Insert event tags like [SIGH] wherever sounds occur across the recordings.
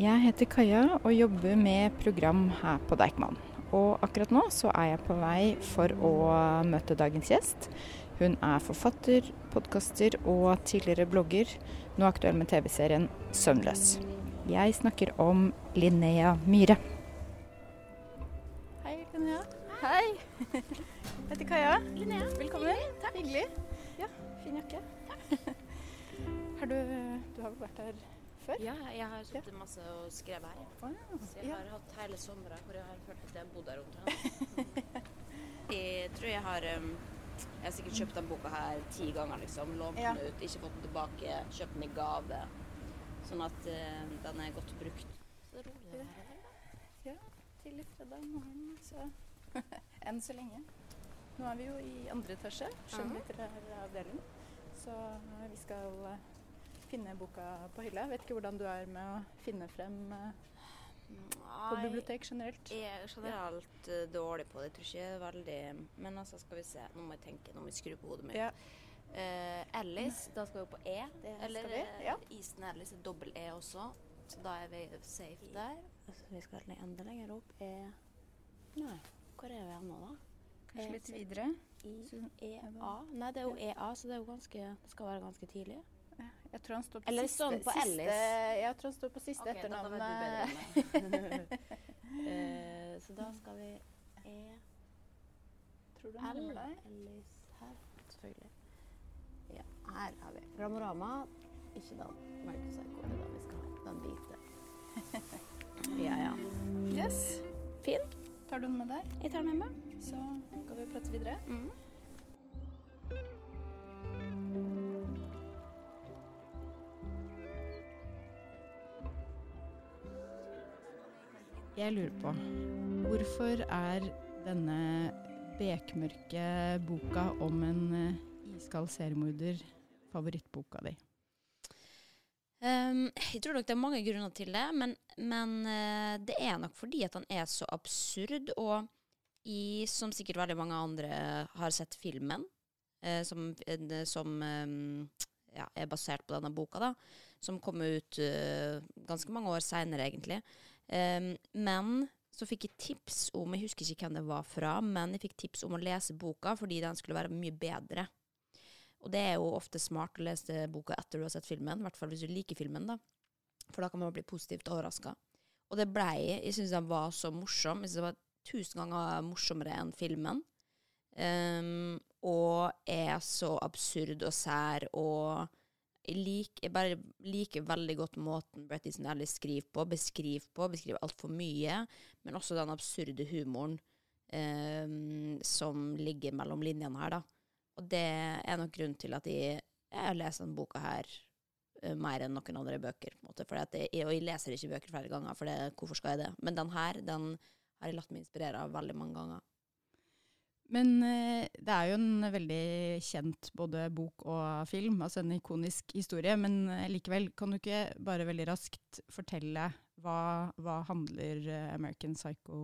Jeg heter Kaja og jobber med program her på Deichman. Og akkurat nå så er jeg på vei for å møte dagens gjest. Hun er forfatter, podkaster og tidligere blogger, nå aktuell med TV-serien 'Søvnløs'. Jeg snakker om Linnea Myhre. Hei, Linnea. Hei. Jeg heter Kaja. Linnea. Velkommen. Takk. Hyggelig. Ja, fin jakke. [LAUGHS] Har du, du har vel vært her før? Ja, jeg har sittet masse og skrevet her. Å, Så jeg ja. har hatt hele sommeren hvor jeg har følt at jeg har bodd her omtrent. [LAUGHS] jeg tror jeg har um, Jeg har sikkert kjøpt den boka her ti ganger, liksom. Lånt Ja. den ut, ikke fått den tilbake, kjøpt den i gave. Sånn at uh, den er godt brukt. Så rolig det her, da. Ja, tidlig fredag morgen, så [LAUGHS] Enn så lenge. Nå er vi jo i andre etasje, skjønnlitterær avdeling. Så vi skal eh, finne boka på hylla. Vet ikke hvordan du er med å finne frem eh, på bibliotek generelt. Jeg er generelt eh, dårlig på det. Jeg tror ikke veldig Men altså, skal vi se. Nå må jeg tenke. Nå må jeg skru på hodet mitt. Ja. Eh, Alice, da skal vi på E. Det Eller eh, ja. Isen Alice er dobbel E også. Så da er vi safe der. Altså, vi skal enda lenger opp. E Nei, hvor er vi nå, da? Kanskje litt videre. I, E, A. Nei, det er jo EA, så det, er jo ganske, det skal være ganske tidlig. Jeg tror han står på Eller siste, står han på siste? Jeg tror han står på siste okay, dette vet etternavn. du bedre enn meg. [LAUGHS] Eh, så da skal vi E Tror du L han deg? Alice her, selvfølgelig. Ja, her har vi Ramorama. Ikke den er den vi skal ha. Den hvite. [LAUGHS] ja, ja. Yes. Fin. Tar du den med deg? Jeg tar den med meg. Så skal vi prate videre. Mm. Jeg lurer på, hvorfor er denne bekmørke boka om en eh, iskald seriemorder favorittboka di? Um, jeg tror nok det er mange grunner til det, men, men uh, det er nok fordi at den er så absurd, og i, som sikkert veldig mange andre har sett filmen, uh, som, uh, som um, ja, er basert på denne boka, da, som kom ut ganske mange år seinere, egentlig. Ehm, men så fikk jeg tips om, jeg husker ikke hvem det var fra, men jeg fikk tips om å lese boka fordi den skulle være mye bedre. Og det er jo ofte smart å lese boka etter du har sett filmen, i hvert fall hvis du liker filmen, da. For da kan man bli positivt overraska. Og det blei Jeg syns den var så morsom. Jeg synes den var tusen ganger morsommere enn filmen. Um, og er så absurd og sær og jeg, lik, jeg bare liker veldig godt måten Brett Easton Ellis skriver på, beskriver på, beskriver altfor mye, men også den absurde humoren eh, som ligger mellom linjene her, da. Og det er nok grunnen til at jeg, jeg lest denne boka her uh, mer enn noen andre bøker. på en måte. Jeg, og jeg leser ikke bøker flere ganger, for det, hvorfor skal jeg det? Men den her den har jeg latt meg inspirere av veldig mange ganger. Men eh, det er jo en veldig kjent både bok og film, altså en ikonisk historie. Men eh, likevel, kan du ikke bare veldig raskt fortelle hva, hva handler eh, American Psycho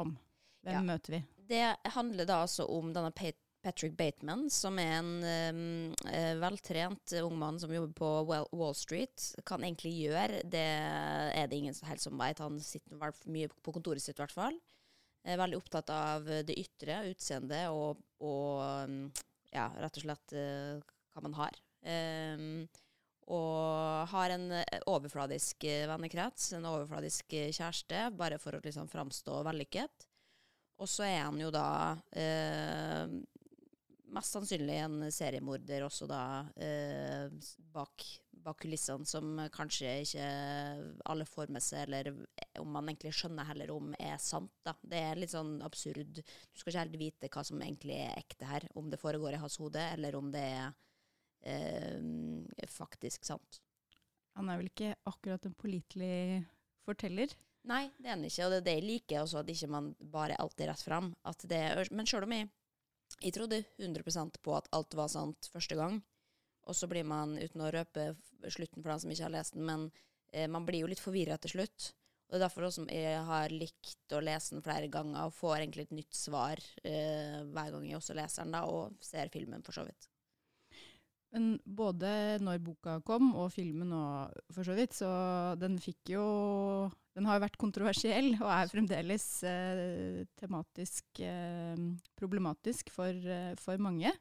om? Hvem Ja. møter vi? Det handler da altså om denne Patrick Bateman, som er en um, veltrent ung mann som jobber på Wall Street. Kan egentlig gjøre, det er det ingen som helst som vet. Han sitter mye på kontoret sitt, i hvert fall. Er veldig opptatt av det ytre, utseendet og, og um, ja, rett og slett eh, hva man har. Um, og har en eh, overfladisk eh, vennekrets, en overfladisk eh, kjæreste, bare for å liksom framstå vellykket. Og så er han jo da eh, mest sannsynlig en seriemorder også da eh, bak, bak kulissene, som kanskje ikke alle får med seg, eller om man egentlig skjønner heller om er sant. da. Det er litt sånn absurd. Du skal ikke helt vite hva som egentlig er ekte her, om det foregår i hans hode, eller om det er eh, faktisk sant. Han er vel ikke akkurat en pålitelig forteller? Nei, det er han ikke, og det er det jeg liker også, at ikke man bare alltid er rett fram. Men sjøl om jeg, jeg trodde 100% på at alt var sant første gang, og så blir man, uten å røpe slutten for den som ikke har lest den, men eh, man blir jo litt forvirra til slutt. Og det er derfor også jeg har likt å lese den flere ganger, og får egentlig et nytt svar eh, hver gang jeg også leser den, da, og ser filmen, for så vidt. Men både når boka kom, og filmen og for så vidt, så den fikk jo Den har jo vært kontroversiell, og er fremdeles eh, tematisk eh, problematisk for, eh, for mange.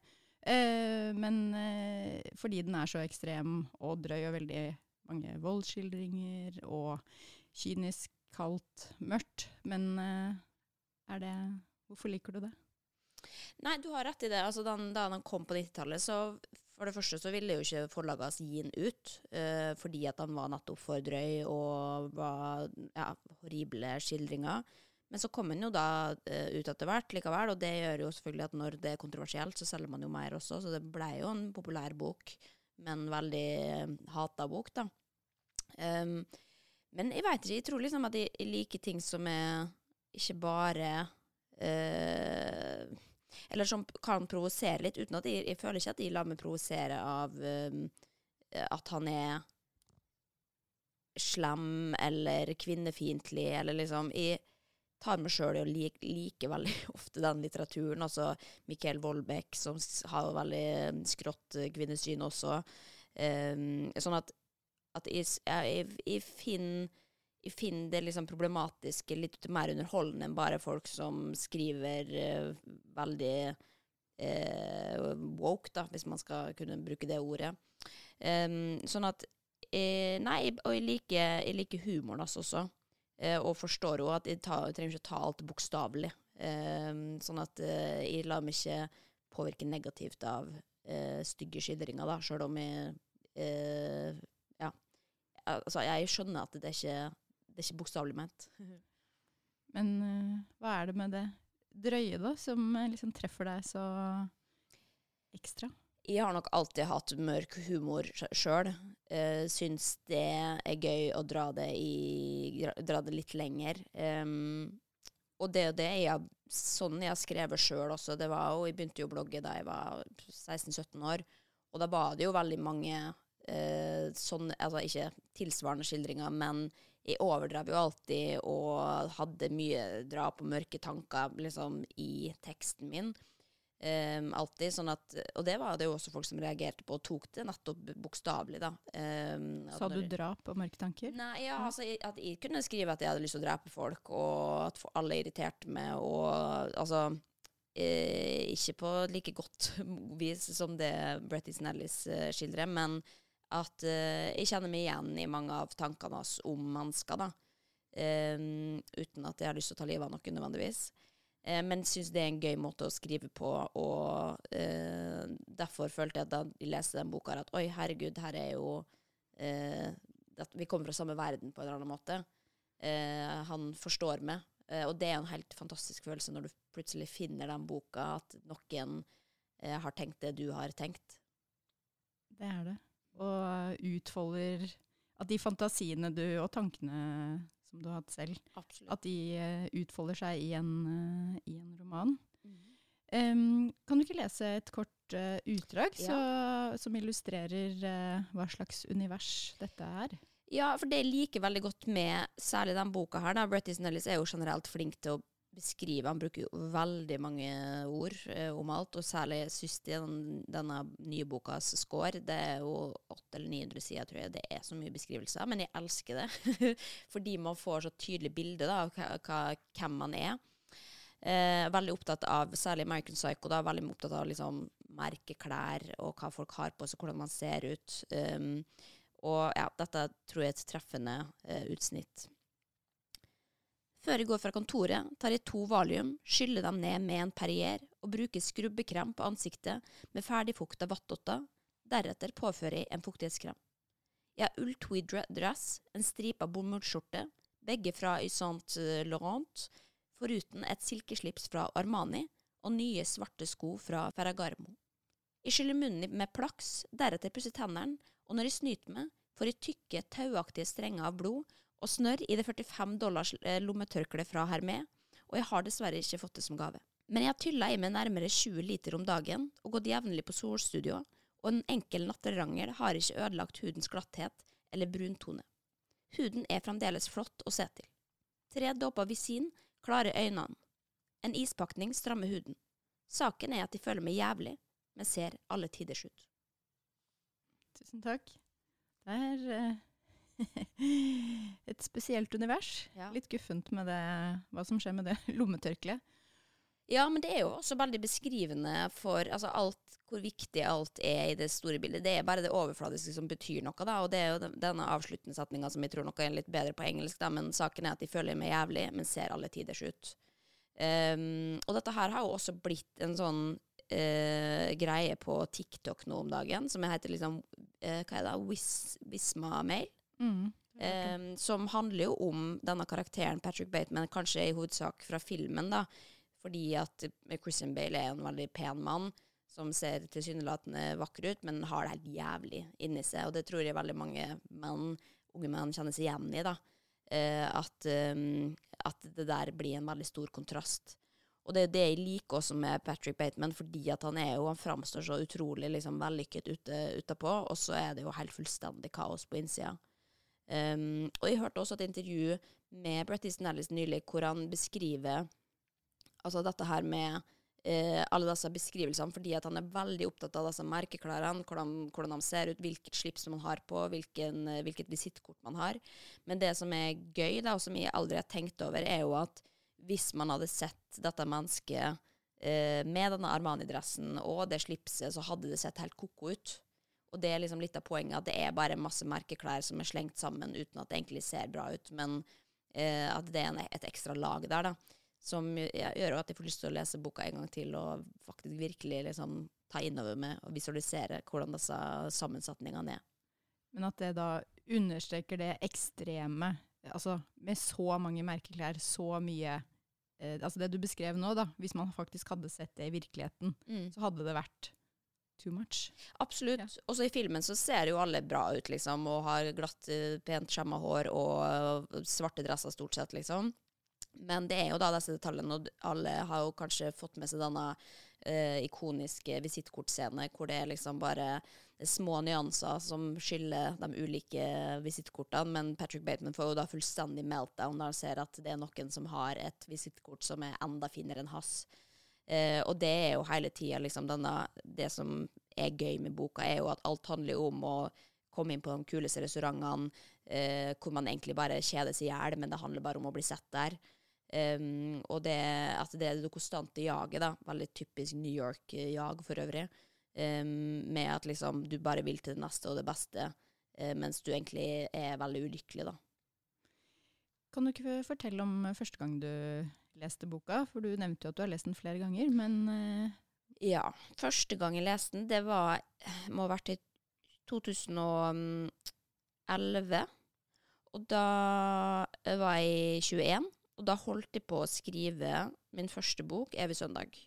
Eh, men eh, fordi den er så ekstrem og drøy, og veldig mange voldsskildringer, og kynisk, kaldt, mørkt. Men eh, er det Hvorfor liker du det? Nei, du har rett i det. Altså, da, da den kom på 90-tallet, så for det første så ville jo ikke forlagene gi den ut, uh, fordi at han var nettopp for drøy og var ja, horrible skildringer. Men så kom den jo da uh, ut etter hvert likevel, og det gjør jo selvfølgelig at når det er kontroversielt, så selger man jo mer også, så det ble jo en populær bok, men veldig uh, hata bok, da. Um, men jeg veit ikke, jeg tror liksom at jeg, jeg liker ting som er ikke bare uh, eller som kan provosere litt, uten at jeg, jeg føler ikke at jeg lar meg provosere av um, at han er slem eller kvinnefiendtlig, eller liksom Jeg tar meg sjøl i å like, like, veldig [LAUGHS] ofte den litteraturen. Altså Mikael Wolbeck, som har veldig skrått kvinnesyn også. Um, sånn at, at jeg, jeg, jeg finner jeg finner det liksom problematiske litt mer underholdende enn bare folk som skriver uh, veldig uh, woke, da, hvis man skal kunne bruke det ordet. Um, sånn at Nei, og jeg liker, jeg liker humoren altså også. Og forstår jo at jeg, tar, jeg, trenger ikke ta alt bokstavelig. Um, sånn at jeg lar meg ikke påvirke negativt av stygge skildringer, da, sjøl om jeg Ja. Altså, jeg skjønner at det er ikke det er ikke bokstavelig ment. [LAUGHS] Men hva er det med det drøye, da, som liksom treffer deg så ekstra? Jeg har nok alltid hatt mørk humor sjøl. Uh, syns det er gøy å dra det, i, dra det litt lenger. Um, og det og det jeg, sånn jeg har skrevet sjøl også. Det var jo, jeg begynte jo å blogge da jeg var 16-17 år, og da var det jo veldig mange uh, sånn, altså ikke tilsvarende skildringer, men jeg overdrev jo alltid og hadde mye drap og mørke tanker liksom, i teksten min. Um, alltid, sånn at, og det var det jo også folk som reagerte på og tok det nettopp bokstavelig. da. Um, Sa du drap og mørke tanker? Nei, ja, altså At jeg kunne skrive at jeg hadde lyst til å drepe folk, og at alle irriterte meg, og altså eh, Ikke på like godt [LAUGHS] vis som det Bretty Snellis eh, skildrer, men at eh, jeg kjenner meg igjen i mange av tankene hans om mennesker, da. Um, uten at jeg har lyst til å ta livet av noen nødvendigvis. Uh, men syns det er en gøy måte å skrive på, og eh, derfor følte jeg da jeg leste den boka at oi, herregud, her er jo at Vi kommer fra samme verden på en eller annen måte. han forstår meg, og det er en helt fantastisk følelse når du plutselig finner den boka, at noen har tenkt det du har tenkt. Det er det og utfolder At de fantasiene du, og tankene som du har hatt selv, Absolutt. at de uh, utfolder seg i en, uh, i en roman. Mm. Um, kan du ikke lese et kort uh, utdrag ja. så, som illustrerer hva slags univers dette er? Ja, for det liker veldig godt med særlig den boka her, da. Brettis Nellis er jo generelt flink til å beskrive Han bruker jo veldig mange ord eh, om alt, og særlig sist i den, denne nye bokas score. Det er jo 800 eller 900 sider, tror jeg. Det er så mye beskrivelser, men jeg elsker det. [LAUGHS] Fordi man får så tydelig bilde av hvem man er. Eh, veldig opptatt av, særlig American Psycho, da, veldig opptatt av liksom merkeklær og hva folk har på seg, hvordan man ser ut. Um, og ja, dette tror jeg er et treffende eh, utsnitt. Før jeg går fra kontoret, tar jeg to valium, skyller dem ned med en Perrier og bruker skrubbekrem på ansiktet med ferdigfukta vattotter. Deretter påfører jeg en fuktighetskrem. Jeg har ulltweed-dress, en stripa bomullsskjorte, begge fra Ysant Laurent, foruten et silkeslips fra Armani og nye svarte sko fra Ferragarmo. Jeg skyller munnen med plaks, deretter pusser tennene, og når jeg snyter meg, får jeg tykke, tauaktige strenger av blod og snørr i det 45 dollars eh, lommetørkleet fra Hermé, og jeg har dessverre ikke fått det som gave. Men jeg har tylla i meg nærmere 20 liter om dagen og gått jevnlig på solstudio, og en enkel natterangel har ikke ødelagt hudens glatthet eller bruntone. Huden er fremdeles flott å se til. Tre dåper visin klarer øynene. En ispakning strammer huden. Saken er at de føler meg jævlig, men ser alle tiders ut. Tusen takk. Det er eh, [LAUGHS] et spesielt univers. Ja. Litt guffent med det, hva som skjer med det [LAUGHS] lommetørkleet. Ja, men det er jo også veldig beskrivende for altså, alt, hvor viktig alt er i det store bildet. Det er bare det overfladiske som betyr noe, da. Og det er jo denne avsluttende setninga som jeg tror nok er litt bedre på engelsk, da. Men saken er at de føler meg jævlig, men ser alle tiders ut. Um, og dette her har jo også blitt en sånn uh, greie på TikTok nå om dagen, som heter liksom uh, Hva er det? Wis, Visma-mail. Mm. Um, som handler jo om denne karakteren Patrick Bateman, kanskje i hovedsak fra filmen, da. Fordi at Christian Bale er en veldig pen mann som ser tilsynelatende vakker ut, men har det helt jævlig inni seg. Og det tror jeg veldig mange menn, unge menn kjenner seg igjen i. da. Uh, at, um, at det der blir en veldig stor kontrast. Og det er det jeg liker også med Patrick Bateman, fordi at han er jo, han framstår så utrolig liksom, vellykket ute, utapå, og så er det jo helt fullstendig kaos på innsida. Um, og jeg hørte også et intervju med Brett Easton Ellis nylig hvor han beskriver altså dette her med eh, alle disse beskrivelsene, fordi at han er veldig opptatt av disse merkeklærne, hvordan, hvordan de ser ut, hvilket slips man har på, hvilken, hvilket visittkort man har. Men det som er gøy, da, og som jeg aldri har tenkt over, er jo at hvis man hadde sett dette mennesket eh, med denne Armani-dressen og det slipset, så hadde det sett helt ko-ko ut. Og det er liksom litt av poenget, at det er bare masse merkeklær som er slengt sammen uten at det egentlig ser bra ut, men eh, at det er en, et ekstra lag der, da. Som ja, gjør at jeg får lyst til å lese boka en gang til og faktisk virkelig liksom ta innover meg og visualisere hvordan disse sammensetningene er. Men at det da understreker det ekstreme, altså med så mange merkeklær, så mye eh, Altså det du beskrev nå, da. Hvis man faktisk hadde sett det i virkeligheten, så hadde det vært too much. Absolutt. Også i filmen så ser jo alle bra ut, liksom, og har glatt, eh, pent skjemma hår og eh, svarte dresser stort sett, liksom. Men det er jo da disse detaljene, og alle har jo kanskje fått med seg denne eh, ikoniske visittkortscenen hvor det er liksom bare små nyanser som skiller de ulike visittkortene, men Patrick Bateman får jo da fullstendig meltdown når han ser at det er noen som har et visittkort som er enda finere enn hans. Eh, og det er jo hele tida liksom denne Det som er gøy med boka, er jo at alt handler om å komme inn på de kuleste restaurantene, eh, hvor man egentlig bare kjeder seg i hjel, men det handler bare om å bli sett der. Um, og det, at det det konstante jaget, da. Veldig typisk New York-jag for øvrig. Um, med at liksom du bare vil til det neste og det beste, uh, mens du egentlig er veldig ulykkelig, da. Kan du ikke fortelle om første gang du leste boka? For du nevnte jo at du har lest den flere ganger, men eh, Ja. Første gang jeg leste den, det var må ha vært i 2011. Og da var jeg 21, og da holdt jeg på å skrive min første bok, 'Evig søndag'.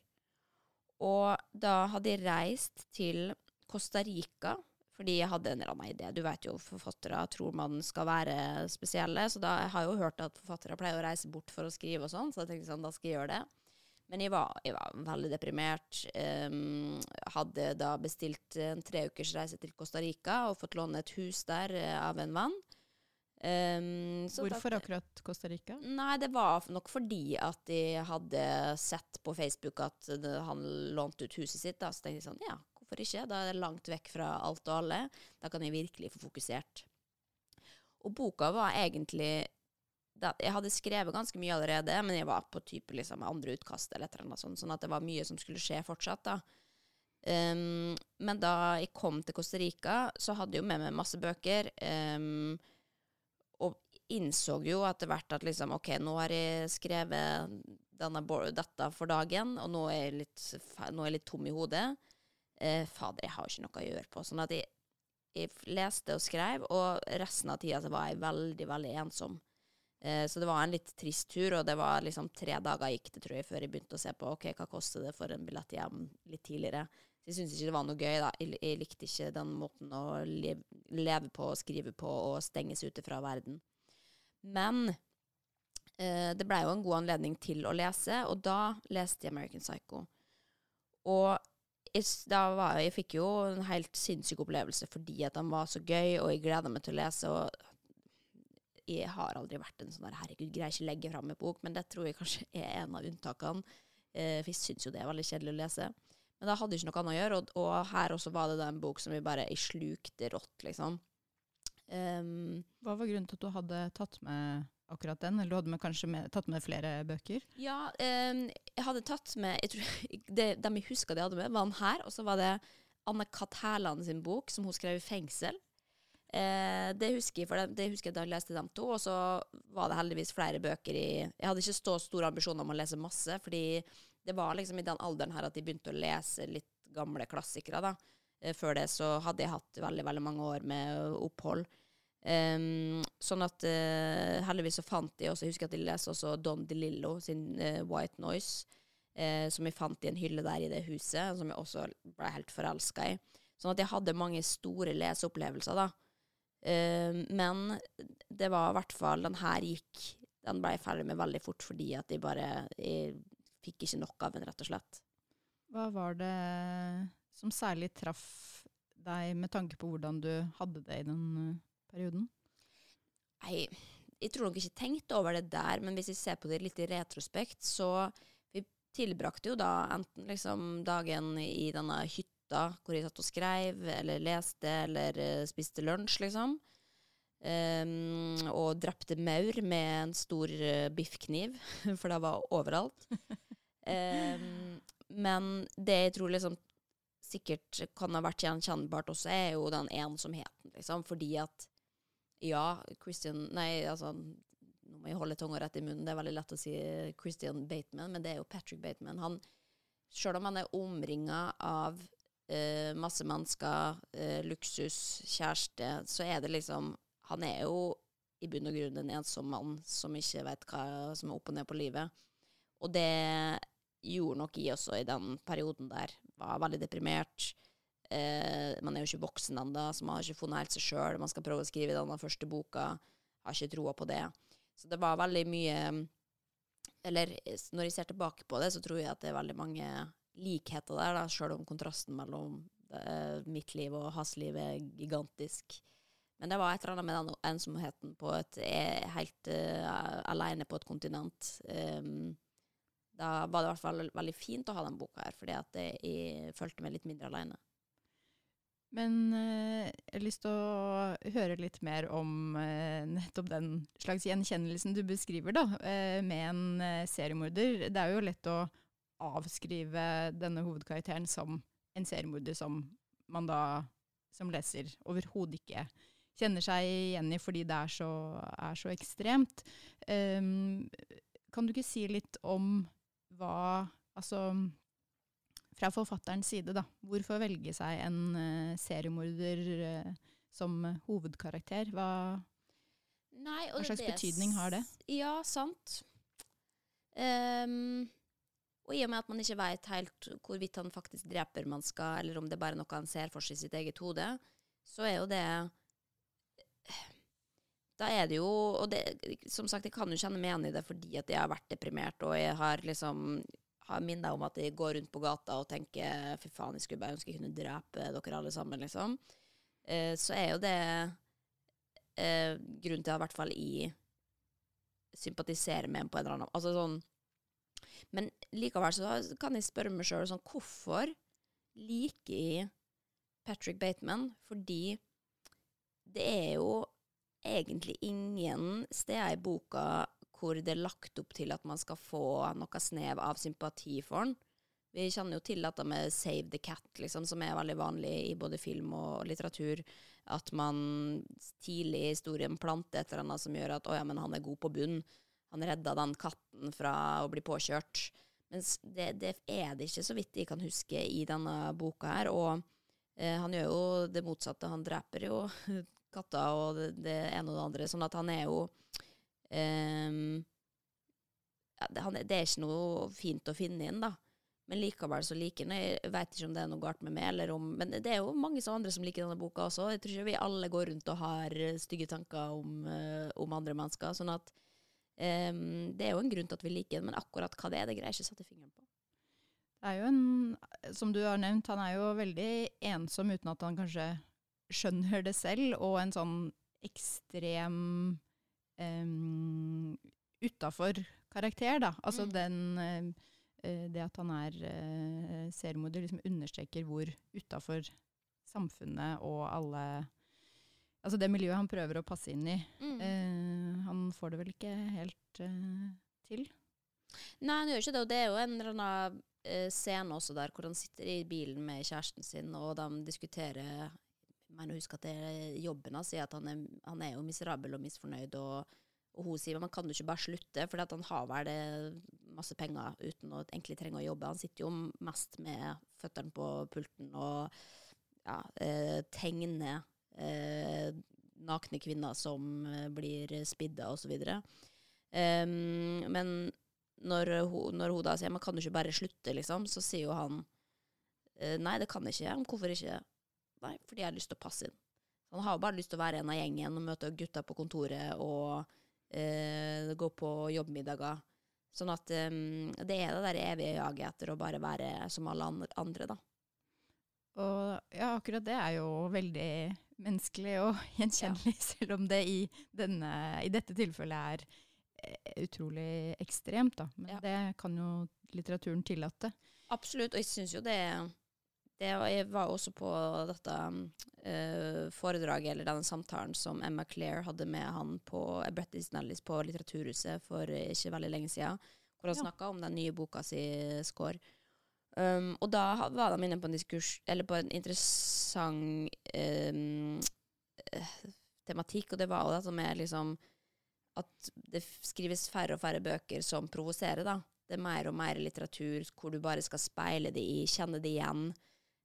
Og da hadde jeg reist til Costa Rica fordi jeg hadde en eller annen idé. Du vet jo, forfattere tror man skal være spesielle, så da jeg har jeg jo hørt at forfattere pleier å reise bort for å skrive og sånn, så jeg tenkte sånn, da skal jeg gjøre det. Men jeg var, jeg var veldig deprimert. Um, hadde da bestilt en tre ukers reise til Costa Rica og fått låne et hus der eh, av en venn. Um, så hvorfor da- akkurat Costa Rica? Nei, det var nok fordi at de hadde sett på Facebook at han lånte ut huset sitt. Da. Så tenkte jeg sånn, ja, hvorfor ikke? Da er det langt vekk fra alt og alle. Da kan jeg virkelig få fokusert. Og boka var egentlig da, Jeg hadde skrevet ganske mye allerede, men jeg var på type liksom andre utkast eller et eller annet sånt, sånn at det var mye som skulle skje fortsatt, da. Um, men da jeg kom til Costa Rica, så hadde jeg jo med meg masse bøker. Um, og innså jo etter hvert at liksom, ok, nå har jeg skrevet denne, dette for dagen, og nå er litt, nå er jeg litt tom i hodet. Eh, fader, jeg har ikke noe å gjøre på. Sånn at jeg, jeg leste og skrev, og resten av tida så var jeg veldig, veldig ensom. Eh, så det var en litt trist tur, og det var liksom tre dager gikk det, tror jeg, før jeg begynte å se på ok, hva koster det for en billett hjem litt tidligere. Så jeg syntes ikke det var noe gøy, da. Jeg, jeg likte ikke den måten å leve, leve på, skrive på og stenges ute fra verden. Men eh, det blei jo en god anledning til å lese, og da leste jeg American Psycho. Og da var, jeg fikk jo en helt sinnssyk opplevelse fordi at den var så gøy, og jeg gleda meg til å lese. og jeg har aldri vært en sånn der, herregud, greier ikke legge fram en bok, men det tror jeg kanskje er en av unntakene. Eh, for jeg syns jo det er veldig kjedelig å lese. Men da hadde jeg ikke noe annet å gjøre, og, og her også var det da en bok som vi bare jeg slukte rått, liksom. Um, Hva var grunnen til at du hadde tatt med akkurat den, eller du hadde med, kanskje med, tatt med flere bøker? Ja, eh, jeg hadde tatt med jeg tror, [LAUGHS] det, De jeg huska de hadde med, var den her, og så var det Anne-Kat. Hærland sin bok, som hun skrev i fengsel. Eh, det, husker jeg, for det, det husker jeg da jeg leste dem to, og så var det heldigvis flere bøker i Jeg hadde ikke så store ambisjoner om å lese masse, fordi det var liksom i den alderen her at jeg begynte å lese litt gamle klassikere, da. Eh, før det så hadde jeg hatt veldig, veldig mange år med opphold. Um, sånn at uh, heldigvis så fant de også Jeg husker at de leste også Don DeLillo sin uh, White Noise, uh, som jeg fant i en hylle der i det huset, som jeg også ble helt forelska i. Sånn at jeg hadde mange store leseopplevelser, da. Men det var i hvert fall Den her gikk Den ble jeg ferdig med veldig fort fordi at jeg bare Jeg fikk ikke nok av den, rett og slett. Hva var det som særlig traff deg med tanke på hvordan du hadde det i den perioden? Nei, jeg tror nok ikke tenkte over det der, men hvis jeg ser på det litt i retrospekt, så vi tilbrakte jo da enten liksom dagen i denne hytta hvor jeg satt og skrev, eller leste, eller uh, spiste lunsj, liksom. Um, og drepte maur med en stor uh, biffkniv, [LAUGHS] for det var overalt. um, [LAUGHS] men det jeg tror liksom sikkert kan ha vært gjenkjennbart også, er jo den ensomheten, liksom. Fordi at ja, Christian Nei, altså Nå må jeg holde tunga rett i munnen. Det er veldig lett å si Christian Bateman, men det er jo Patrick Bateman. Han, selv om han er omringa av uh, masse mennesker, uh, luksus, kjæreste, så er det liksom Han er jo i bunn og grunn en ensom mann som ikke vet hva som er opp og ned på livet. Og det gjorde nok jeg også i den perioden der. Var veldig deprimert. Eh, man er jo ikke voksen ennå, så man har ikke funnet helt seg sjøl. Man skal prøve å skrive denne første boka. Har ikke troa på det. Så det var veldig mye Eller når jeg ser tilbake på det, så tror jeg at det er veldig mange likheter der, da, sjøl om kontrasten mellom det, mitt liv og hans liv er gigantisk. Men det var et eller annet med den ensomheten på et eh, helt uh, aleine på et kontinent. Um, da var det i hvert fall veldig fint å ha den boka her, fordi at jeg følte meg litt mindre aleine. Men eh, jeg har lyst til å høre litt mer om eh, nettopp den slags gjenkjennelsen du beskriver, da, eh, med en seriemorder. Det er jo lett å avskrive denne hovedkarakteren som en seriemorder som man da som leser overhodet ikke kjenner seg igjen i fordi det er så, er så ekstremt. Um, kan du ikke si litt om hva Altså fra forfatterens side, da. Hvorfor velge seg en uh, seriemorder uh, som hovedkarakter? Hva, Nei, hva slags betydning har det? Ja, sant. Um, og i og med at man ikke veit helt hvorvidt han faktisk dreper man skal, eller om det bare er noe han ser for seg i sitt eget hode, så er jo det Da er det jo Og det, som sagt, jeg kan jo kjenne meg igjen i det fordi at jeg har vært deprimert, og jeg har liksom har deg om at de går rundt på gata og tenker fy faen, jeg skulle bare ønske jeg kunne drepe dere alle sammen, liksom. Eh, så er jo det eh, grunnen til at i hvert fall jeg sympatiserer med en på en eller annen Altså sånn Men likevel så kan jeg spørre meg sjøl sånn Hvorfor liker jeg Patrick Bateman? Fordi det er jo egentlig ingen steder i boka hvor det er lagt opp til at man skal få noe snev av sympati for den. Vi kjenner jo til dette med 'save the cat', liksom, som er veldig vanlig i både film og litteratur. At man tidlig i historien planter et eller annet som gjør at 'å ja, men han er god på bunn'. Han redda den katten fra å bli påkjørt. Mens det, det er det ikke, så vidt jeg kan huske, i denne boka her. Og eh, han gjør jo det motsatte. Han dreper jo [LAUGHS] katter og det, det ene og det andre. Sånn at han er jo Um, ja, det, det, er ikke noe fint å finne inn, da. Men likevel så liker han Jeg vet ikke om det er noe galt med meg, eller om Men det er jo mange som andre som liker denne boka også. Jeg tror ikke vi alle går rundt og har stygge tanker om, uh, om andre mennesker. Sånn at um, det er jo en grunn til at vi liker den, men akkurat hva det er, det greier jeg ikke sette fingeren på. Det er jo en, som du har nevnt, han er jo veldig ensom uten at han kanskje skjønner det selv, og en sånn ekstrem um, utafor karakter, da. Altså mm. den eh, det at han er eh, seriemorder, liksom understreker hvor utafor samfunnet og alle Altså det miljøet han prøver å passe inn i. Mm. Eh, han får det vel ikke helt eh, til. Nei, han gjør ikke det. Og det er jo en eller annen eh, scene også der hvor han sitter i bilen med kjæresten sin, og de diskuterer Å huske at jobben hans sier at han er, han er jo miserabel og misfornøyd, og, og hun sier men kan du ikke bare slutte, for han har vel masse penger uten å egentlig trenge å jobbe. Han sitter jo mest med føttene på pulten og ja, eh, tegner eh, nakne kvinner som eh, blir spidda, osv. Um, men når hun, når hun da sier man kan du ikke bare slutte', liksom, så sier jo han eh, 'nei, det kan jeg ikke'. Hvorfor ikke? Nei, fordi jeg har lyst til å passe inn. Han har bare lyst til å være en av gjengen og møte gutta på kontoret og eh, gå på jobbmiddager. Sånn at um, det er det der evige jaget etter å bare være som alle andre, da. Og ja, akkurat det er jo veldig menneskelig og [LAUGHS] gjenkjennelig, ja. selv om det i, denne, i, dette tilfellet er eh, utrolig ekstremt. Da. Men ja. det kan jo litteraturen tillate. Absolutt, og jeg syns jo det det, Jeg var også på dette uh, foredraget, eller denne samtalen som Emma Claire hadde med han på Brett Nellis på Litteraturhuset for ikke veldig lenge siden, hvor han ja. snakka om den nye boka si, 'Score'. Um, og da var de inne på en diskurs, eller på en interessant um, tematikk, og det var jo det som er liksom At det skrives færre og færre bøker som provoserer, da. Det er mer og mer litteratur hvor du bare skal speile det i, kjenne det igjen,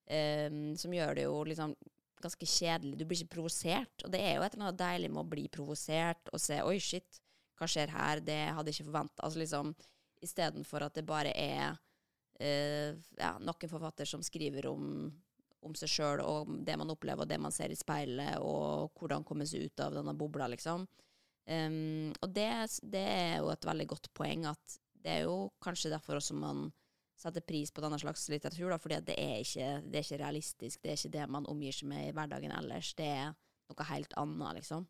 um, som gjør det jo liksom ganske kjedelig. Du blir ikke provosert, og det er jo et eller annet deilig med å bli provosert og se 'oi, shit, hva skjer her', det hadde jeg ikke forventa. Altså liksom istedenfor at det bare er uh, ja, noen forfatter som skriver om, om seg sjøl og det man opplever, og det man ser i speilet, og hvordan komme seg ut av denne bobla, liksom. Um, og det, det, er jo et veldig godt poeng, at det er jo kanskje derfor også man setter pris på denne slags litteratur, da, fordi det er, ikke, det er ikke realistisk, det er ikke det man omgir seg med i hverdagen ellers, det er noe helt annet, liksom.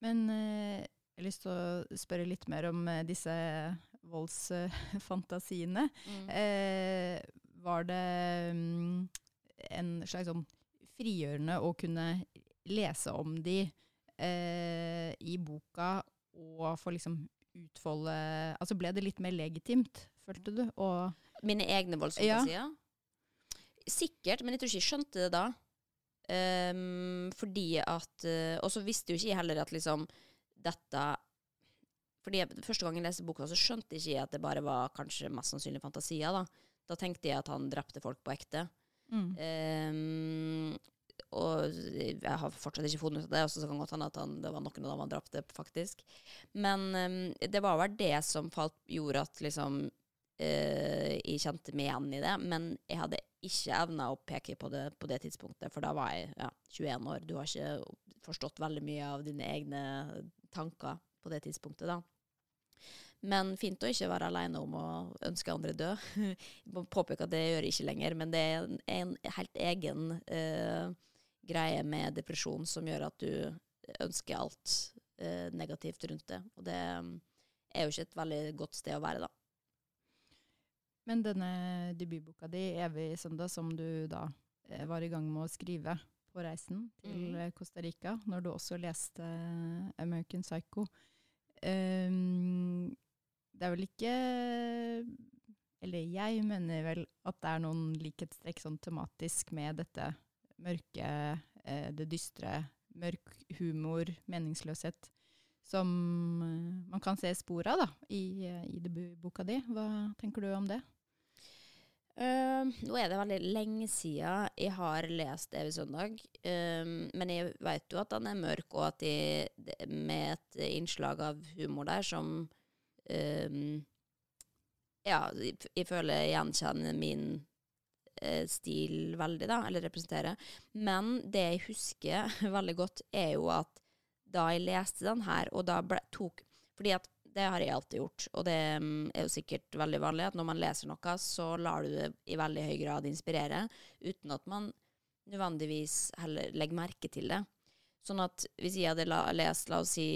Men eh, jeg har lyst til å spørre litt mer om eh, disse voldsfantasiene. Mm. Eh, var det um, en slags sånn frigjørende å kunne lese om de eh, i boka og få liksom utfolde Altså ble det litt mer legitimt, følte du? Og, Mine egne voldsomme Ja. Sikkert, men jeg tror ikke jeg skjønte det da. Um, fordi at uh, Og så visste jo ikke jeg heller at liksom dette fordi jeg, Første gang jeg leste boka, så skjønte jeg ikke at det bare var kanskje mest sannsynlig fantasier. Da Da tenkte jeg at han drepte folk på ekte. Mm. Um, og jeg har fortsatt ikke funnet ut av det. Og så kan godt hende at han, det var noen av dem han drepte, faktisk. Men um, det var vel det som falt, gjorde at liksom uh, Jeg kjente meg igjen i det. Men jeg hadde ikke evna å peke på det på det tidspunktet, for da var jeg ja, 21 år. Du har ikke forstått veldig mye av dine egne tanker på det tidspunktet, da. Men fint å ikke være alene om å ønske andre død. [LAUGHS] Påpeke at det gjør jeg ikke lenger, men det er en helt egen uh, greie med depresjon som gjør at du ønsker alt uh, negativt rundt det. Og det er jo ikke et veldig godt sted å være, da. Men denne debutboka di, 'Evig søndag', som du da eh, var i gang med å skrive på reisen til mm. Costa Rica, når du også leste American Psycho, Um, det er vel ikke Eller jeg mener vel at det er noen likhetstrekk sånn tematisk med dette mørke, eh, det dystre, mørk humor, meningsløshet, som man kan se spor av da, i, i debutboka di. Hva tenker du om det? Uh, nå er det veldig lenge siden jeg har lest 'Evig søndag', um, men jeg vet jo at den er mørk, og at de, med et innslag av humor der som um, Ja, jeg føler jeg gjenkjenner min eh, stil veldig, da, eller representerer. Men det jeg husker [LAUGHS] veldig godt, er jo at da jeg leste den her, og da ble, tok Fordi at det har jeg alltid gjort, og det mm, er jo sikkert veldig vanlig at når man leser noe, så lar du det i veldig høy grad inspirere, uten at man nødvendigvis heller legger merke til det. Sånn at hvis jeg hadde lest, la oss si,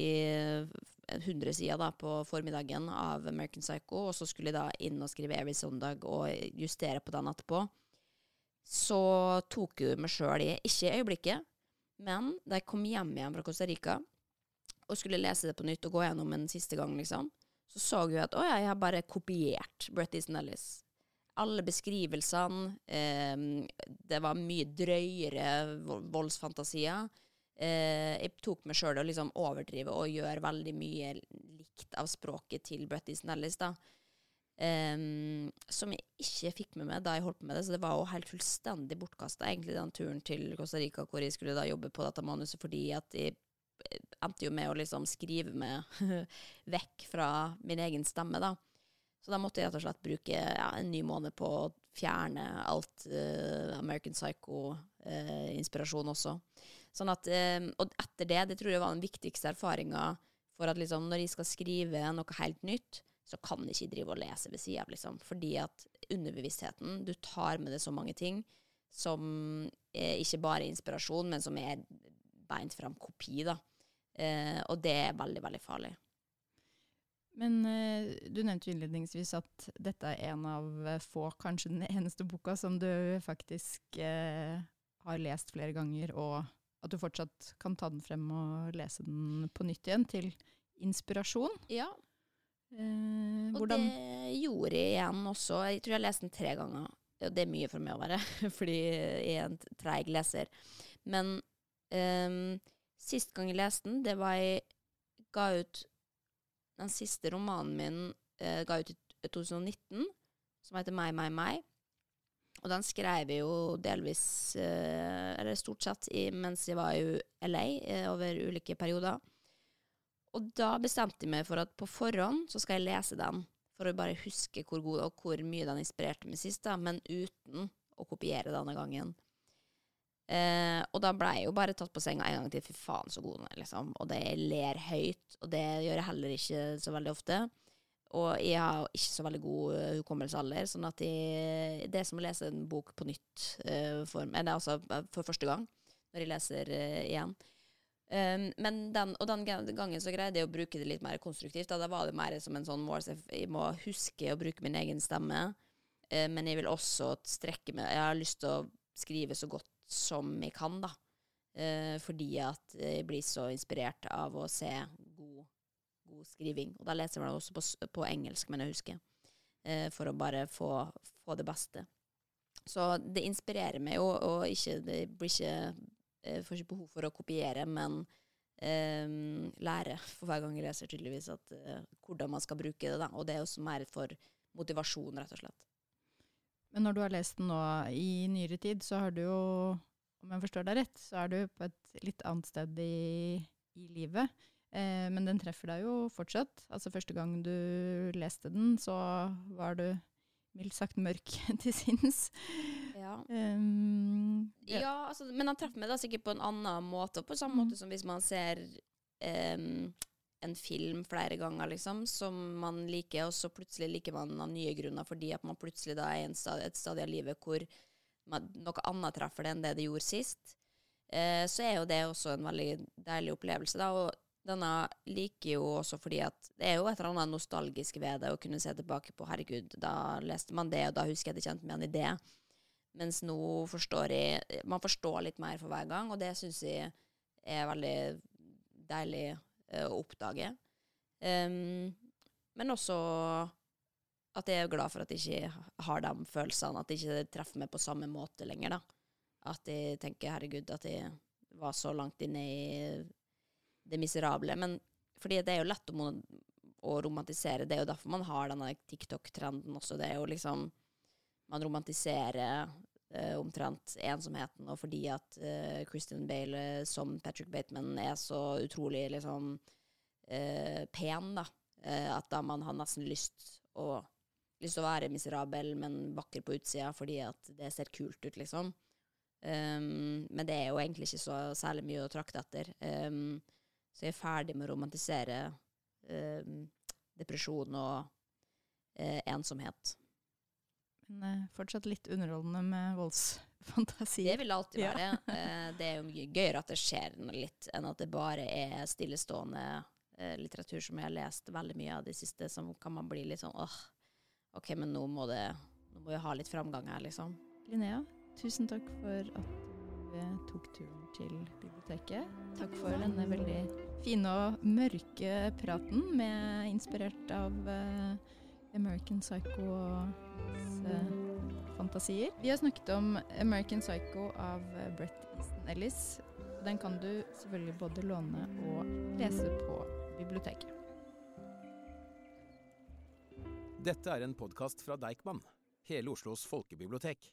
100 sider da, på formiddagen av American Psycho, og så skulle jeg da inn og skrive Every Sunday og justere på den etterpå. Så tok jeg meg sjøl i Ikke i øyeblikket, men da jeg kom hjem igjen fra Costa Rica og skulle lese det på nytt og gå gjennom en siste gang, liksom, så så jeg at å ja, jeg har bare kopiert Bret Easton Ellis. Alle beskrivelsene eh, Det var mye drøyere voldsfantasier. Eh, jeg tok meg sjøl å liksom overdrive og gjøre veldig mye likt av språket til Bret Easton Ellis, da. Um, som jeg ikke fikk med meg da jeg holdt på med det. Så det var jo helt fullstendig bortkasta, egentlig, den turen til Costa Rica hvor jeg skulle da jobbe på dette manuset, fordi at jeg endte jo med å liksom skrive meg [LAUGHS] vekk fra min egen stemme, da. Så da måtte jeg rett og slett bruke ja, en ny måned på å fjerne alt uh, American Psycho-inspirasjon uh, også. Sånn at, uh, og etter det, det tror jeg var den viktigste erfaringa for at liksom, når jeg skal skrive noe helt nytt, så kan jeg ikke drive og lese ved sida av, liksom. Fordi at underbevisstheten Du tar med deg så mange ting som er ikke bare inspirasjon, men som er beint fram kopi, da. Eh, og det er veldig, veldig farlig. Men eh, du nevnte jo innledningsvis at dette er en av få, kanskje den eneste boka som du faktisk eh, har lest flere ganger, og at du fortsatt kan ta den frem og lese den på nytt igjen til inspirasjon. Ja. Eh, og det gjorde jeg igjen også. Jeg tror jeg leste den tre ganger. Og det er mye for meg å være, [LAUGHS] fordi jeg er en treig leser. Men Um, sist gang jeg leste den, det var jeg ga ut Den siste romanen min eh, ga ut i 2019, som heter Meg, meg, meg. Og den skrev jeg jo delvis, eh, eller stort sett, i, mens jeg var i LA eh, over ulike perioder. Og da bestemte jeg meg for at på forhånd så skal jeg lese den, for å bare huske hvor god og hvor mye den inspirerte meg sist, da, men uten å kopiere denne gangen. Eh, og da ble jeg jo bare tatt på senga en gang til. Fy faen, så god hun er, liksom. Og det ler høyt, og det gjør jeg heller ikke så veldig ofte. Og jeg har ikke så veldig god uh, hukommelse heller, sånn at jeg, det er som å lese en bok på nytt uh, for, eller, altså, for første gang, når jeg leser uh, igjen. Um, men den, og den gangen så greide jeg å bruke det litt mer konstruktivt. Da, da var det mer som en sånn mål. Jeg må huske å bruke min egen stemme, men jeg vil også strekke meg Jeg har lyst til å skrive så godt som jeg kan, da. Eh, fordi at jeg blir så inspirert av å se god, god skriving. Og da leser jeg det også på, på, engelsk, men jeg husker. Eh, for å bare få, få, det beste. Så det inspirerer meg jo, og ikke, det blir ikke Jeg eh, får ikke behov for å kopiere, men eh, lære [LAUGHS] for hver gang jeg leser, tydeligvis, at, eh, hvordan man skal bruke det. Da. Og det er også mer for motivasjon, rett og slett. Men når du har lest den nå i nyere tid, så har du jo, om jeg forstår deg rett, så er du på et litt annet sted i, i livet. Eh, men den treffer deg jo fortsatt. Altså første gang du leste den, så var du mildt sagt mørk [LAUGHS] til sinns. Ja. Um, ja. ja altså, men han treffer meg da sikkert på en annen måte, på samme mm. måte som hvis man ser um, en film flere ganger, liksom, som man liker, og så plutselig liker man av nye grunner fordi at man plutselig da er i et stadie av livet hvor man, noe annet treffer det enn det det gjorde sist. Eh, så er jo det også en veldig deilig opplevelse, da. Og denne liker jo også fordi at det er jo et eller annet nostalgisk ved det å kunne se tilbake på herregud, da leste man det, og da husker jeg det kjente meg igjen i det. Mens nå forstår jeg Man forstår litt mer for hver gang, og det syns jeg er veldig deilig å oppdage. Um, men også at jeg er glad for at jeg ikke har de følelsene, at det ikke treffer meg på samme måte lenger. da. At jeg tenker 'herregud, at jeg var så langt inne i det miserable'. Men fordi det er jo lett å, å romantisere. Det er jo derfor man har denne TikTok-trenden også. Det er jo liksom Man romantiserer omtrent ensomheten, og fordi at uh, Christian Bale uh, som Patrick Bateman er så utrolig liksom pen, da, at da man har nesten lyst å lyst å være miserabel, men vakker på utsida fordi at det ser kult ut, liksom. Um, men det er jo egentlig ikke så særlig mye å trakte etter. Um, så jeg er ferdig med å romantisere um, depresjon og uh, ensomhet. Men uh, fortsatt litt underholdende med voldsfantasi. Det vil det alltid være. uh, [LAUGHS] det er jo mye gøyere at det skjer litt, enn at det bare er stillestående eh, litteratur som jeg har lest veldig mye av de siste, som kan man bli litt sånn åh, OK, men nå må det Nå må vi ha litt framgang her, liksom. Linnea, tusen takk for at du eh, tok turen til biblioteket. Takk for denne veldig fine og mørke praten, med, inspirert av uh, American Psycho og fantasier. Vi har snakket om American Psycho av uh, Brett Easton Ellis. Den kan du selvfølgelig både låne og lese på biblioteket. Dette er en podkast fra Deichman, hele Oslos folkebibliotek.